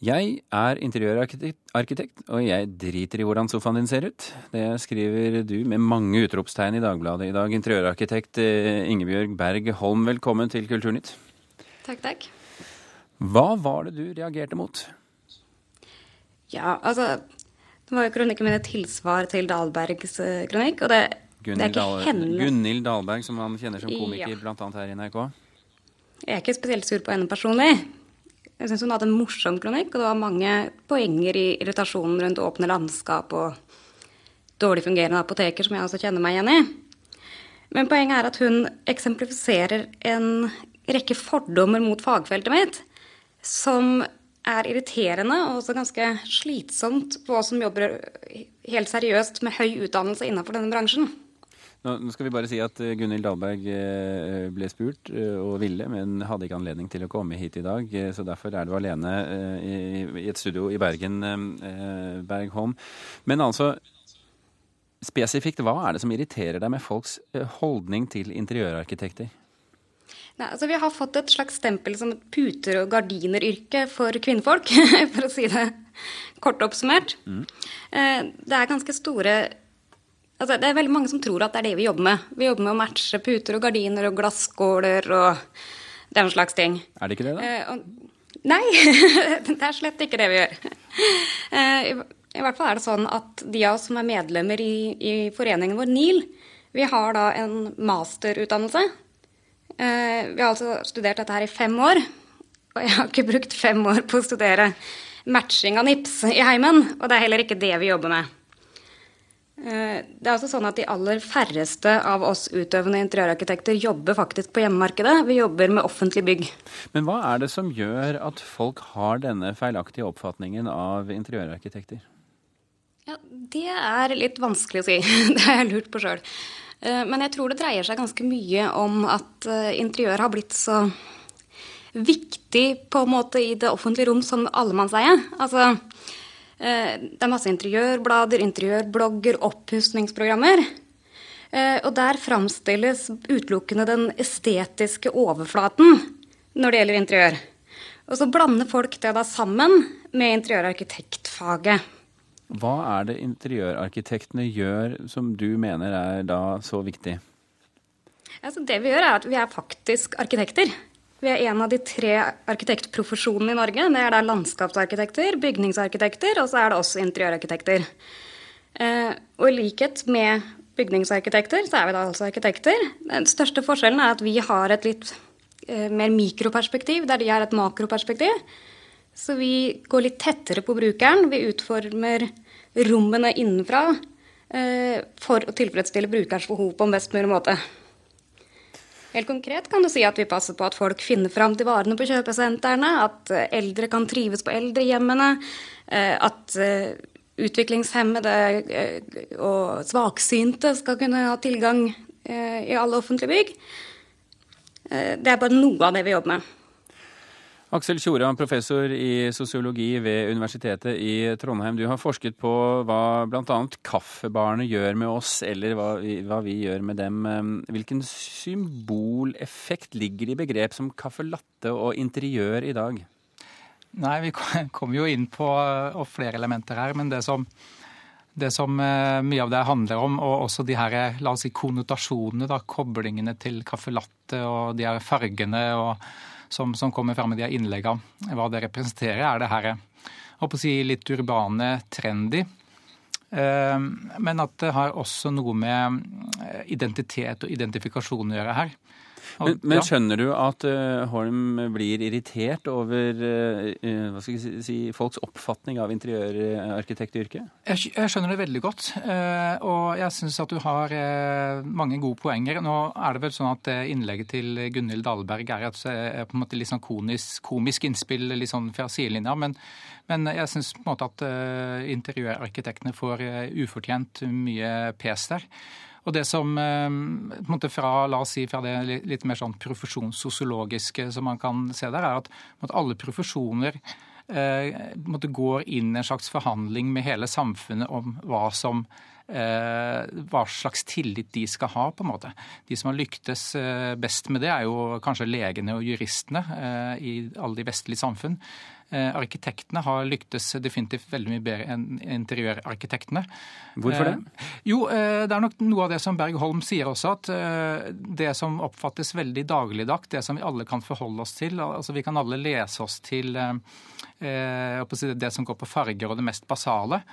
Jeg er interiørarkitekt, og jeg driter i hvordan sofaen din ser ut. Det skriver du med mange utropstegn i Dagbladet i dag. Interiørarkitekt eh, Ingebjørg Berg Holm, velkommen til Kulturnytt. Takk, takk. Hva var det du reagerte mot? Ja, altså Det var jo kronikken min et tilsvar til Dahlbergs eh, kronikk, og det, det er ikke Dahl henne Gunhild Dahlberg, som han kjenner som komiker, Ja. annet her i NRK. Jeg er ikke spesielt sur på henne personlig. Jeg syns hun hadde en morsom kronikk, og det var mange poenger i irritasjonen rundt åpne landskap og dårlig fungerende apoteker, som jeg også kjenner meg igjen i. Men poenget er at hun eksemplifiserer en rekke fordommer mot fagfeltet mitt, som er irriterende og også ganske slitsomt på oss som jobber helt seriøst med høy utdannelse innenfor denne bransjen. Nå skal vi bare si at eh, Gunhild Dahlberg eh, ble spurt eh, og ville, men hadde ikke anledning til å komme hit i dag. Så derfor er du alene i et studio i Bergen, Bergholm. Men altså, spesifikt, hva er det som irriterer deg med folks holdning til interiørarkitekter? Nei, altså Vi har fått et slags stempel som et puter- og gardineryrke for kvinnfolk, for å si det kort oppsummert. Mm. Det er ganske store altså Det er veldig mange som tror at det er det vi jobber med. Vi jobber med å matche puter og gardiner og glasskåler og den slags ting. Er det ikke det, da? Eh, og, nei, det er slett ikke det vi gjør. Eh, i, I hvert fall er det sånn at de av oss som er medlemmer i, i foreningen vår NIL, vi har da en masterutdannelse. Eh, vi har altså studert dette her i fem år, og jeg har ikke brukt fem år på å studere matching av nips i heimen, og det er heller ikke det vi jobber med. Eh, Det er også sånn at De aller færreste av oss utøvende interiørarkitekter jobber faktisk på hjemmemarkedet. Vi jobber med offentlige bygg. Men hva er det som gjør at folk har denne feilaktige oppfatningen av interiørarkitekter? Ja, Det er litt vanskelig å si. Det har jeg lurt på sjøl. Men jeg tror det dreier seg ganske mye om at eh, interiør har blitt så viktig på en måte i det offentlige rom som allemannseie. Altså, eh, det er masse interiørblader, interiørblogger, oppussingsprogrammer. Eh, Og der framstilles utelukkende den estetiske overflaten når det gjelder interiør. Og så blander folk det da sammen med interiørarkitektfaget. Hva er det interiørarkitektene gjør som du mener er da så viktig? Altså, det vi gjør, er at vi er faktisk arkitekter. Vi er en av de tre arkitektprofesjonene i Norge. Det er da landskapsarkitekter, bygningsarkitekter, og så er det også interiørarkitekter. Eh, og i likhet med bygningsarkitekter, så er vi da altså arkitekter. Den største forskjellen er at vi har et litt eh, mer mikroperspektiv, der de har et makroperspektiv. Så vi går litt tettere på brukeren. Vi utformer rommene innenfra eh, for å tilfredsstille brukerens behov på en best mulig måte. Helt konkret kan du si at vi passer på at folk finner fram til varene på kjøpesentrene, at eh, eldre kan trives på eldrehjemmene, eh, at eh, utviklingshemmede og svaksynte skal kunne ha tilgang i alle offentlige bygg. Det er bare noe av det vi jobber med. Aksel Tjora, professor i sosiologi ved Universitetet i Trondheim. Du har forsket på hva bl.a. kaffebarene gjør med oss, eller hva vi, hva vi gjør med dem. Hvilken symboleffekt ligger i begrep som caffè latte og interiør i dag? Nei, vi kommer jo inn på flere elementer her, men det som, det som eh, mye av det handler om, og også de her, la oss si, konnotasjonene, da, koblingene til caffè latte og de her fargene og, som, som kommer frem i de innleggene, hva det representerer, er det her, håper å si, litt urbane, trendy. Eh, Men at det har også noe med eh, identitet og identifikasjon å gjøre her. Men, men skjønner du at uh, Holm blir irritert over eh, hva skal jeg si, folks oppfatning av interiørarkitektyrket? Jeg, jeg skjønner det veldig godt, uh, og jeg syns at du har mange gode poenger. Nå er det vel sånn at innlegget til Gunhild Dahlberg er et på en måte litt sånn konisk, komisk innspill litt sånn fra sidelinja, men, men jeg syns på en måte at interiørarkitektene får ufortjent mye pes der. Og det som eh, fra, la oss si, fra det litt mer sånn profesjonssosiologiske som man kan se der, er at alle profesjoner eh, går inn i en slags forhandling med hele samfunnet om hva som hva slags tillit de skal ha, på en måte. De som har lyktes best med det, er jo kanskje legene og juristene i alle de vestlige samfunn. Eh, arkitektene har lyktes definitivt veldig mye bedre enn interiørarkitektene. Hvorfor det? Eh, jo, eh, det er nok noe av det som Berg Holm sier også, at det som oppfattes veldig dagligdags, det som vi alle kan forholde oss til, altså vi kan alle lese oss til det som går på farger og det mest basale.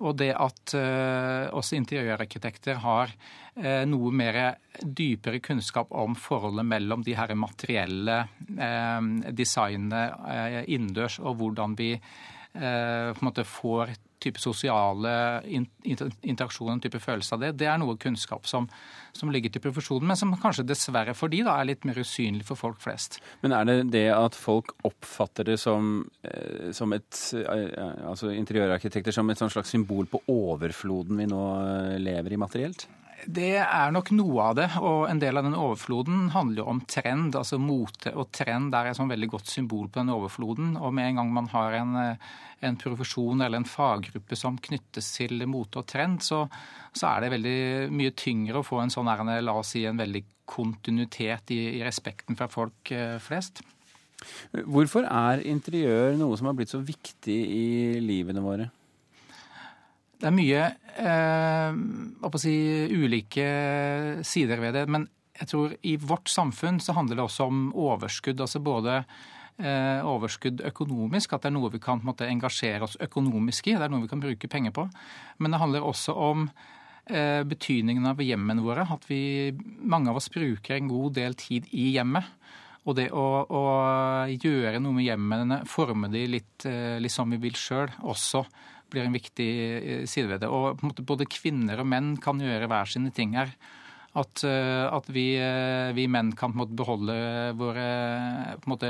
Og det at uh, også interiørarkitekter har uh, noe mer dypere kunnskap om forholdet mellom de her materielle uh, designene innendørs, og hvordan vi på en måte får type sosiale interaksjoner, en type følelse av det, det er noe kunnskap som, som, ligger til profesjonen, men som kanskje dessverre for de da er litt mer usynlig for folk flest. Men er det det at folk oppfatter det som, eh, som et eh, altså interiørarkitekter som et slags symbol på overfloden vi nå eh, lever i materielt? Det er nok noe av det. Og en del av den overfloden handler jo om trend. Altså mote og trend er et sånn veldig godt symbol på den overfloden. Og med en gang man har en, eh, en profesjon eller en faggruppe som knyttes til mote og trend, så, så, er det veldig mye tyngre å få en sånn la oss si, en veldig kontinuitet i, i respekten fra folk eh, flest. Hvorfor er interiør noe som har blitt så viktig i livene våre? Det er mye eh, si, ulike sider ved det. Men jeg tror i vårt samfunn så handler det også om overskudd. altså både eh, overskudd økonomisk, at det er noe vi kan måte, engasjere oss økonomisk i. Det er noe vi kan bruke penger på. Men det handler også om eh, betydningen av hjemmene våre. At vi, mange av oss bruker en god del tid i hjemmet. Og det å, å gjøre noe med hjemmene, forme de litt, eh, litt som vi vil sjøl, også blir en viktig eh, side ved det. Og både kvinner og menn kan gjøre hver sine ting her. At, eh, at vi, eh, vi, menn kan måte beholde våre måte,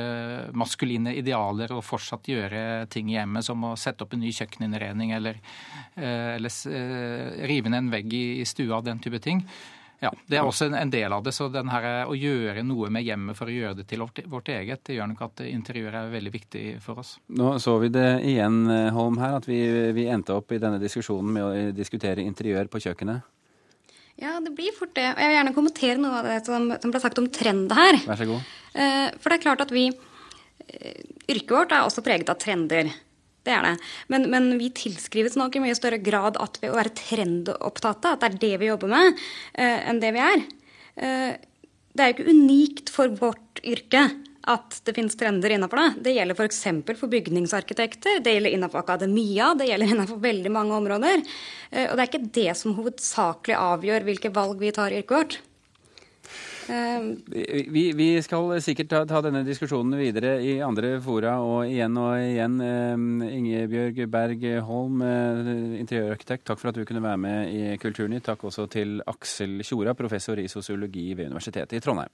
maskuline idealer og fortsatt gjøre ting i hjemmet, som å sette opp en ny kjøkkeninnredning eller, eller rive ned en vegg i, i stua, den type ting. Ja, Det er også en del av det. så her, Å gjøre noe med hjemmet for å gjøre det til vårt eget, det gjør nok at interiøret er veldig viktig for oss. Nå så vi det igjen, Holm, her, at vi, vi endte opp i denne diskusjonen med å diskutere interiør på kjøkkenet. Ja, det blir fort det. Og Jeg vil gjerne kommentere noe av det som, som ble sagt om trend her. Vær så god. Eh, for det er klart at vi eh, Yrket vårt er også preget av trender. Det er det. Men, men, vi tilskrives nok i mye større grad at ved å være trendopptatte, at det er det vi jobber med, uh, enn det vi er. Uh, det er jo ikke unikt for vårt yrke at det finnes trender innenfor det. Det gjelder f.eks. For, for bygningsarkitekter, det gjelder innenfor akademia, det gjelder innenfor veldig mange områder. Uh, og det er ikke det som hovedsakelig avgjør hvilke valg vi tar i yrket vårt. Ehm, vi, vi, skal sikkert ta, ta, denne diskusjonen videre i andre fora og igjen og igjen. Ehm, Ingebjørg Berg Holm, eh, interiørarkitekt, takk for at du kunne være med i Kulturnytt. Takk også til Aksel Tjora, professor i sosiologi ved Universitetet i Trondheim.